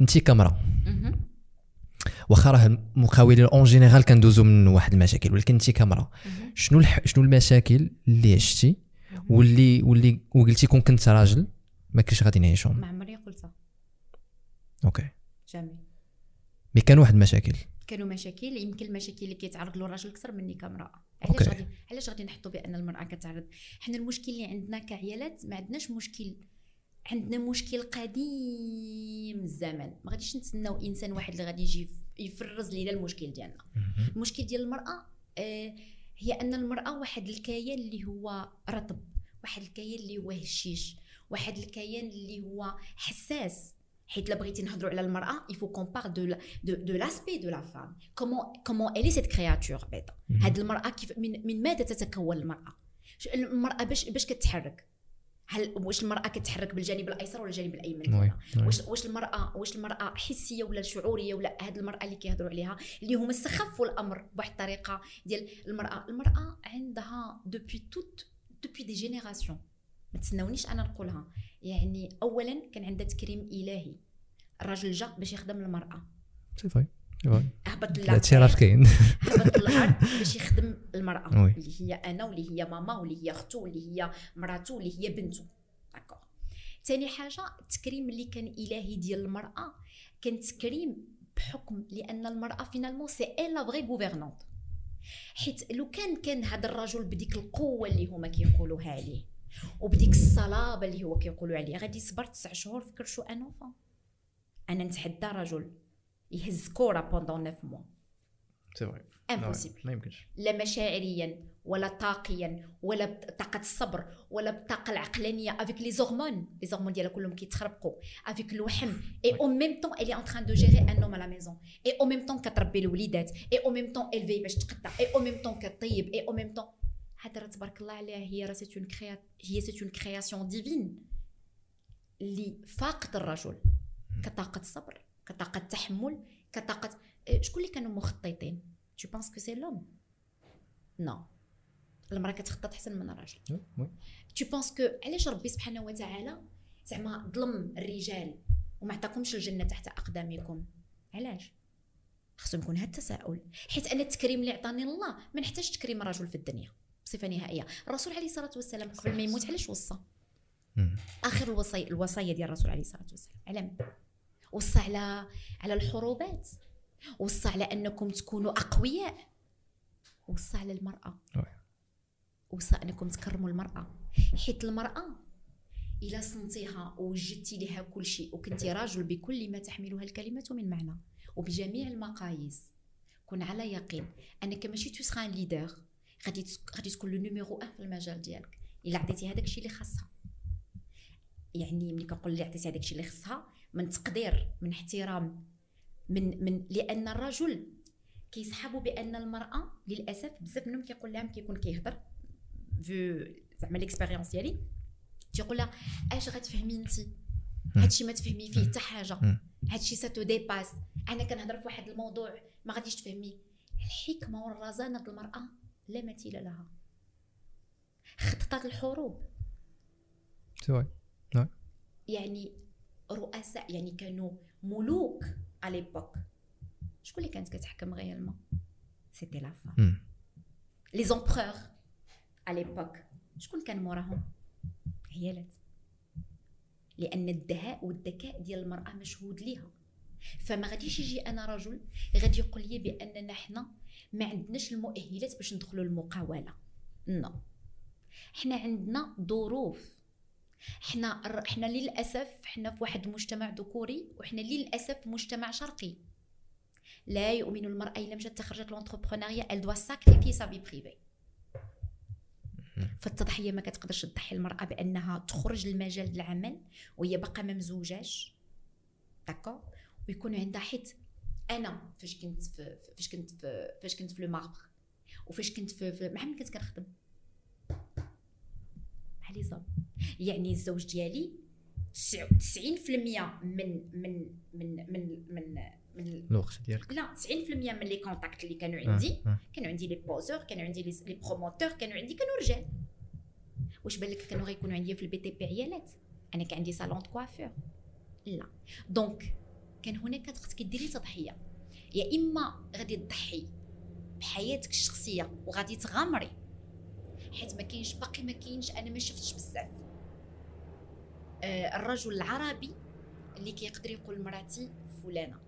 انت كامرأة واخا راه المقاولين en général كندوزو من واحد المشاكل ولكن انت كامرأة شنو الح... شنو المشاكل اللي عشتي واللي واللي وقلتي كون كنت راجل ما كنتش غادي نعيشهم ما عمري قلتها okay jamais mais كان واحد المشاكل كانوا مشاكل يمكن المشاكل اللي كيتعرض له الراجل أكثر مني كامرأة. علاش غادي علاش غادي نحطوا بأن المرأة كتعرض؟ حنا المشكل اللي عندنا كعيالات ما عندناش مشكل. عندنا مشكل قديم. الزمن. ما غاديش نتسناو إنسان واحد اللي غادي يجي يف- يفرز لينا المشكل ديالنا. المشكل ديال المرأة آه، هي أن المرأة واحد الكيان اللي هو رطب واحد الكيان اللي هو هشيش واحد الكيان اللي هو حساس. حيت لا بغيتي نهضروا على المرأة de la- de de l'aspect de la femme. Comment comment elle est cette créature بعدا مهم. هاد المرأة كيف من من ماذا تتكون المرأة؟ المرأة باش باش كتحرك. هل واش المرأة كتحرك بالجانب الأيسر ولا الجانب الأيمن. واش واش المراه واش المرأة حسية ولا شعورية ولا هاد المرأة اللي كيهضروا عليها اللي هما استخفوا الأمر بواحد الطريقة ديال المرأة؟ المرأة عندها depuis tout depuis des générations ما تسناونيش أنا نقولها. يعني اولا كان عندها تكريم إلهي. الراجل جا باش يخدم المرأة. c'est vrai هبط راه كاين. هبط للارض باش يخدم المرأة oui. اللي هي أنا واللي هي ماما واللي هي أختو واللي هي مراتو واللي هي بنته d'accord ثاني حاجة التكريم اللي كان إلهي ديال المرأة كان تكريم بحكم لأن المرأة finalement c'est elle la vraie gouvernante حيت لو كان كان هذا الرجل بديك القوة اللي هما كيقولوها عليه وبديك الصلابة اللي هو كيقولوا عليه غادي يصبر تسع شهور في كرشو un enfant أنا نتحدى رجل يهز كوره pendant 9 mois c'est vrai impossible ما يمكنش لا مشاعريا ولا طاقيا ولا بطاقه الصبر ولا بالطاقه العقلانيه avec les hormones les hormones ديالها كلهم كيتخربقوا avec الوحم et au même temps elle est en train de gérer un homme la maison et au même temps كتربي الوليدات اي أو ميم طون الفي باش تقطع اي أو ميم طون كطيب اي أو ميم طون هذا راه تبارك الله عليها هي راه c'est une créa هي c'est une création divine اللي فاقد الرجل كطاقه صبر كطاقة تحمل كطاقة إيه، شكون اللي كانوا مخططين؟ Tu penses que c'est l'homme. نو المرأة كتخطط أحسن من الراجل tu penses que علاش ربي سبحانه وتعالى زعما ظلم الرجال وما عطاكمش الجنة تحت أقدامكم؟ علاش؟ خصو يكون هذا التساؤل. حيت أنا التكريم اللي عطاني الله ما نحتاج تكريم الرجل في الدنيا بصفة نهائية. الرسول عليه الصلاة والسلام قبل ما يموت علاش وصى. آخر الوصايا الوصايا ديال الرسول عليه الصلاة والسلام. على من وصى على على الحروبات وصى على أنكم تكونوا أقوياء وصى على المرأة. وصى أنكم تكرموا المرأة. حيت المرأة إلا صنتيها ووجدتي لها كل شيء وكنتي راجل بكل ما تحملها الكلمة من معنى. وبجميع المقاييس كن على يقين أنك ماشي تو ليدر غادي غادي تكون le numéro 1 في المجال ديالك. إلا عطيتي هذاك الشيء اللي خاصها. يعني ملي كنقول اللي عطيتي هذاك الشيء اللي خصها من تقدير من احترام من من لأن الرجل كيسحبوا بأن المرأة للأسف بزاف منهم كيقول لها كيكون كيهضر. في زعما l'expérience ديالي تيقول لها أش غتفهمي أنت؟ هادشي ما تفهمي فيه حتى حاجة. هادشي ça te dépasse أنا كنهضر في واحد الموضوع ما غاديش تفهمي. الحكمة والرزانة ديال المرأة لا مثيل لها. خططت الحروب. فاي يعني رؤساء يعني كانوا ملوك à l'époque شكون اللي كانت كتحكم réellement c'était la femme. les empereurs à l'époque شكون كان موراهم؟ عيالات. لأن الدهاء والذكاء ديال المرأة مشهود ليها. فما غاديش يجي أنا رجل غادي يقول لي بأننا حنا ما عندناش المؤهلات باش ندخلوا المقاولة. نو حنا عندنا ظروف. حنا حنا للأسف حنا في واحد المجتمع ذكوري وحنا للأسف مجتمع شرقي. لا يؤمن المرأة إلا مشات تخرجت لونتربرونيا elle doit sacrifier sa vie privée. فالتضحية ما كتقدرش تضحي المرأة بأنها تخرج للمجال العمل وهي باقا ما مزوجاش d'accord ويكون عندها حيت. أنا فاش كنت في فاش كنت في فاش كنت في le marbre وفاش كنت في, في مع من كنت كنخدم. مع les hommes يعني الزوج ديالي 90% من من من من من من الوقت ديالك. لا 90% من les contacts اللي كانوا عندي. آه، آه. كانوا عندي les poseurs كانوا عندي les promoteurs كانوا عندي كانوا رجال. واش بالك كانوا غيكونوا عندي في ال BTP عيالات؟ أنا كان عندي salon de coiffure لا. donc كان هناك كديري تضحية. يا إما غادي تضحي بحياتك الشخصية وغادي تغامري. حيت ما كاينش باقي ما كاينش أنا ما شفتش بزاف. آه الرجل العربي اللي كيقدر يقول مراتي فلانة.